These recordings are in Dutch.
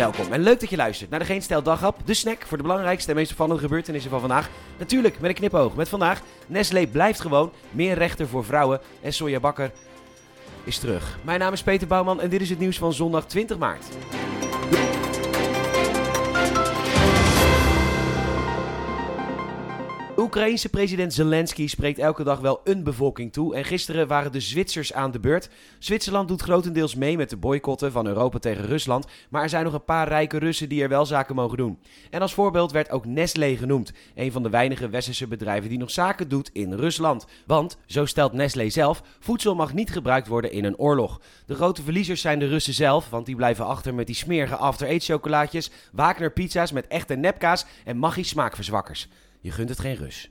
Welkom en leuk dat je luistert naar de Geen Stijl Daghap, de snack voor de belangrijkste en meest opvallende gebeurtenissen van vandaag. Natuurlijk met een knipoog. Met vandaag, Nestlé blijft gewoon, meer rechten voor vrouwen en Sonja Bakker is terug. Mijn naam is Peter Bouwman en dit is het nieuws van zondag 20 maart. Oekraïense president Zelensky spreekt elke dag wel een bevolking toe. En gisteren waren de Zwitsers aan de beurt. Zwitserland doet grotendeels mee met de boycotten van Europa tegen Rusland. Maar er zijn nog een paar rijke Russen die er wel zaken mogen doen. En als voorbeeld werd ook Nestlé genoemd. Een van de weinige westerse bedrijven die nog zaken doet in Rusland. Want, zo stelt Nestlé zelf, voedsel mag niet gebruikt worden in een oorlog. De grote verliezers zijn de Russen zelf, want die blijven achter met die smerige after-eat chocolaatjes, Wagner pizza's met echte nepkaas en Maggi smaakverzwakkers. Je gunt het geen rus.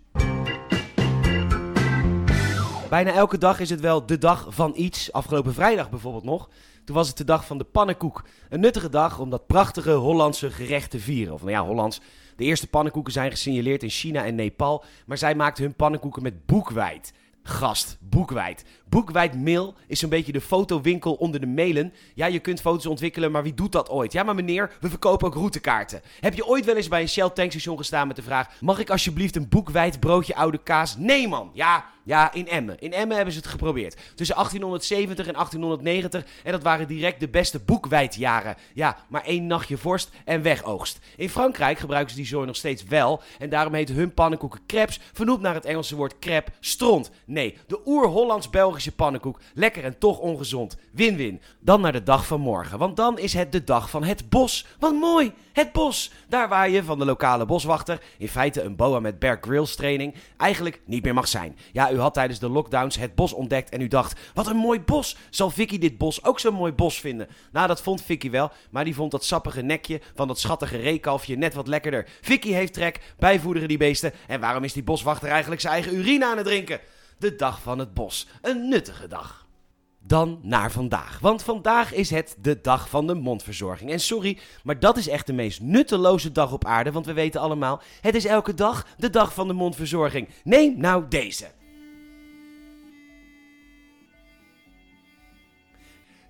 Bijna elke dag is het wel de dag van iets. Afgelopen vrijdag bijvoorbeeld nog. Toen was het de dag van de pannenkoek. Een nuttige dag om dat prachtige Hollandse gerecht te vieren. Of nou ja, Hollands. De eerste pannenkoeken zijn gesignaleerd in China en Nepal. Maar zij maakten hun pannenkoeken met boekwijd. Gast, boekwijd. Boekwijd is een beetje de fotowinkel onder de mailen. Ja, je kunt foto's ontwikkelen, maar wie doet dat ooit? Ja, maar meneer, we verkopen ook routekaarten. Heb je ooit wel eens bij een Shell tankstation gestaan met de vraag: mag ik alsjeblieft een boekwijd broodje oude kaas? Nee, man. Ja, ja, in Emmen. In Emmen hebben ze het geprobeerd. Tussen 1870 en 1890. En dat waren direct de beste boekwijdjaren. Ja, maar één nachtje vorst en wegoogst. In Frankrijk gebruiken ze die zooi nog steeds wel. En daarom heten hun pannenkoeken crepes. Vernoemd naar het Engelse woord crêpe, stront. Nee, de oer-Hollands-Belgische pannenkoek. Lekker en toch ongezond. Win-win. Dan naar de dag van morgen. Want dan is het de dag van het bos. Wat mooi! Het bos! Daar waar je van de lokale boswachter, in feite een boa met Bear Grylls training, eigenlijk niet meer mag zijn. Ja, had tijdens de lockdowns het bos ontdekt en u dacht, wat een mooi bos! Zal Vicky dit bos ook zo'n mooi bos vinden? Nou, dat vond Vicky wel, maar die vond dat sappige nekje van dat schattige reekalfje net wat lekkerder. Vicky heeft trek, bijvoederen die beesten. En waarom is die boswachter eigenlijk zijn eigen urine aan het drinken? De dag van het bos. Een nuttige dag dan naar vandaag. Want vandaag is het de dag van de mondverzorging. En sorry, maar dat is echt de meest nutteloze dag op aarde. Want we weten allemaal, het is elke dag de dag van de mondverzorging. Neem nou deze.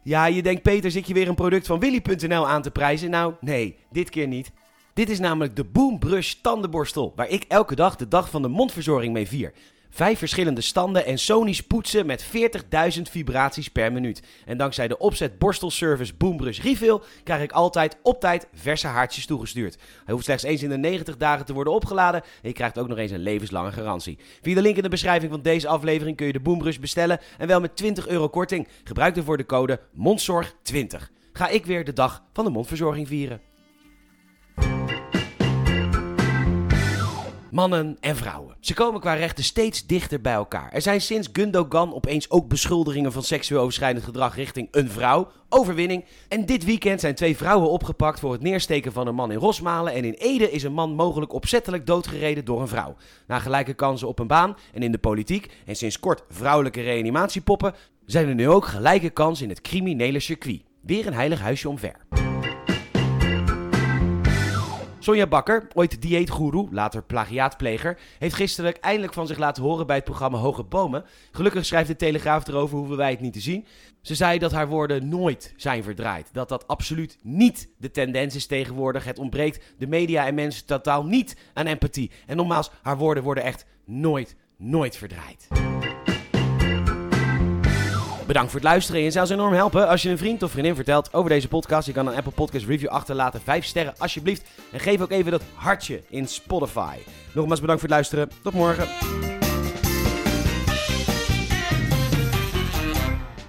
Ja, je denkt Peter, zit je weer een product van Willy.nl aan te prijzen? Nou, nee, dit keer niet. Dit is namelijk de Boombrush tandenborstel, waar ik elke dag de dag van de mondverzorging mee vier. Vijf verschillende standen en Sony's poetsen met 40.000 vibraties per minuut. En dankzij de opzet borstelservice Boombrush Refill krijg ik altijd op tijd verse haartjes toegestuurd. Hij hoeft slechts eens in de 90 dagen te worden opgeladen en je krijgt ook nog eens een levenslange garantie. Via de link in de beschrijving van deze aflevering kun je de Boombrush bestellen en wel met 20 euro korting. Gebruik ervoor de code MONDZORG20. Ga ik weer de dag van de mondverzorging vieren. Mannen en vrouwen. Ze komen qua rechten steeds dichter bij elkaar. Er zijn sinds Gundogan opeens ook beschuldigingen van seksueel overschrijdend gedrag richting een vrouw. Overwinning. En dit weekend zijn twee vrouwen opgepakt voor het neersteken van een man in Rosmalen. En in Ede is een man mogelijk opzettelijk doodgereden door een vrouw. Na gelijke kansen op een baan en in de politiek en sinds kort vrouwelijke reanimatiepoppen zijn er nu ook gelijke kansen in het criminele circuit. Weer een heilig huisje omver. Sonja Bakker, ooit dieetgoeroe, later plagiaatpleger, heeft gisteren eindelijk van zich laten horen bij het programma Hoge Bomen. Gelukkig schrijft de Telegraaf erover, hoeven wij het niet te zien. Ze zei dat haar woorden nooit zijn verdraaid. Dat dat absoluut niet de tendens is tegenwoordig. Het ontbreekt de media en mensen totaal niet aan empathie. En nogmaals, haar woorden worden echt nooit, nooit verdraaid. Bedankt voor het luisteren. Je zou ons enorm helpen als je een vriend of vriendin vertelt over deze podcast. Je kan een Apple Podcast review achterlaten. Vijf sterren alsjeblieft. En geef ook even dat hartje in Spotify. Nogmaals bedankt voor het luisteren. Tot morgen.